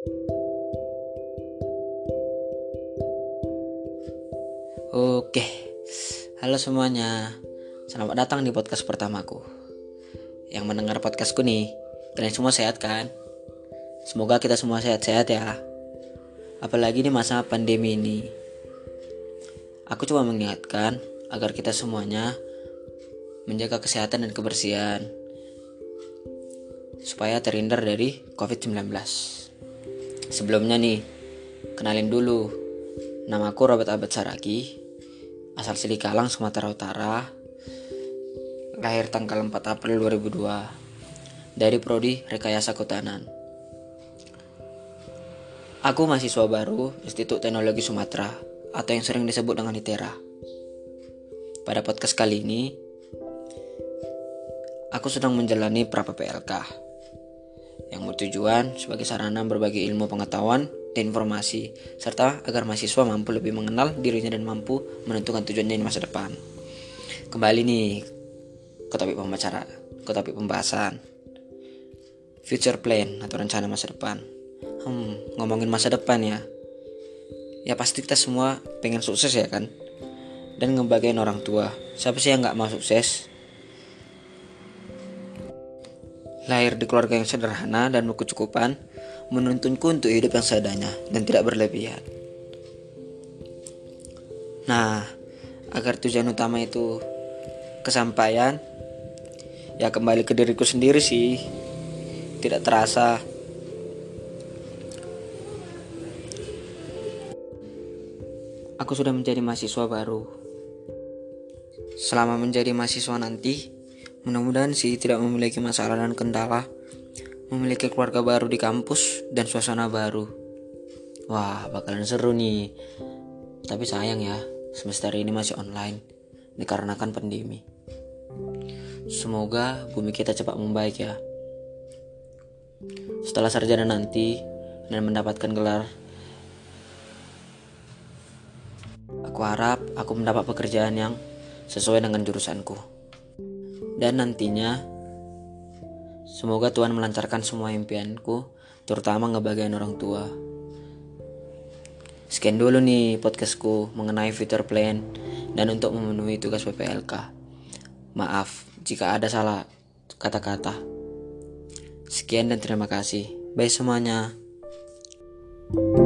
Oke, halo semuanya. Selamat datang di podcast pertamaku. Yang mendengar podcastku nih, kalian semua sehat kan? Semoga kita semua sehat-sehat ya. Apalagi di masa pandemi ini. Aku coba mengingatkan agar kita semuanya menjaga kesehatan dan kebersihan supaya terhindar dari COVID-19. Sebelumnya nih, kenalin dulu. Namaku Robert Abad Saragi asal Silikalang, Sumatera Utara. Lahir tanggal 4 April 2002 dari prodi Rekayasa Kehutanan. Aku mahasiswa baru Institut Teknologi Sumatera atau yang sering disebut dengan ITERA. Pada podcast kali ini, aku sedang menjalani pra PLK yang bertujuan sebagai sarana berbagi ilmu pengetahuan dan informasi, serta agar mahasiswa mampu lebih mengenal dirinya dan mampu menentukan tujuannya di masa depan. Kembali nih ke topik pembicara, ke topik pembahasan. Future plan atau rencana masa depan. Hmm, ngomongin masa depan ya. Ya pasti kita semua pengen sukses ya kan? Dan ngebagain orang tua. Siapa sih yang nggak mau sukses? Lahir di keluarga yang sederhana dan berkecukupan, menuntunku untuk hidup yang seadanya dan tidak berlebihan. Nah, agar tujuan utama itu kesampaian, ya kembali ke diriku sendiri sih. Tidak terasa. Aku sudah menjadi mahasiswa baru. Selama menjadi mahasiswa nanti, mudah-mudahan sih tidak memiliki masalah dan kendala memiliki keluarga baru di kampus dan suasana baru. Wah, bakalan seru nih. Tapi sayang ya, semester ini masih online dikarenakan pandemi. Semoga bumi kita cepat membaik ya. Setelah sarjana nanti dan mendapatkan gelar, aku harap aku mendapat pekerjaan yang sesuai dengan jurusanku. Dan nantinya Semoga Tuhan melancarkan semua impianku, terutama ngebagian orang tua. Sekian dulu nih podcastku mengenai future plan dan untuk memenuhi tugas PPLK. Maaf jika ada salah kata-kata. Sekian dan terima kasih. Bye semuanya. thank you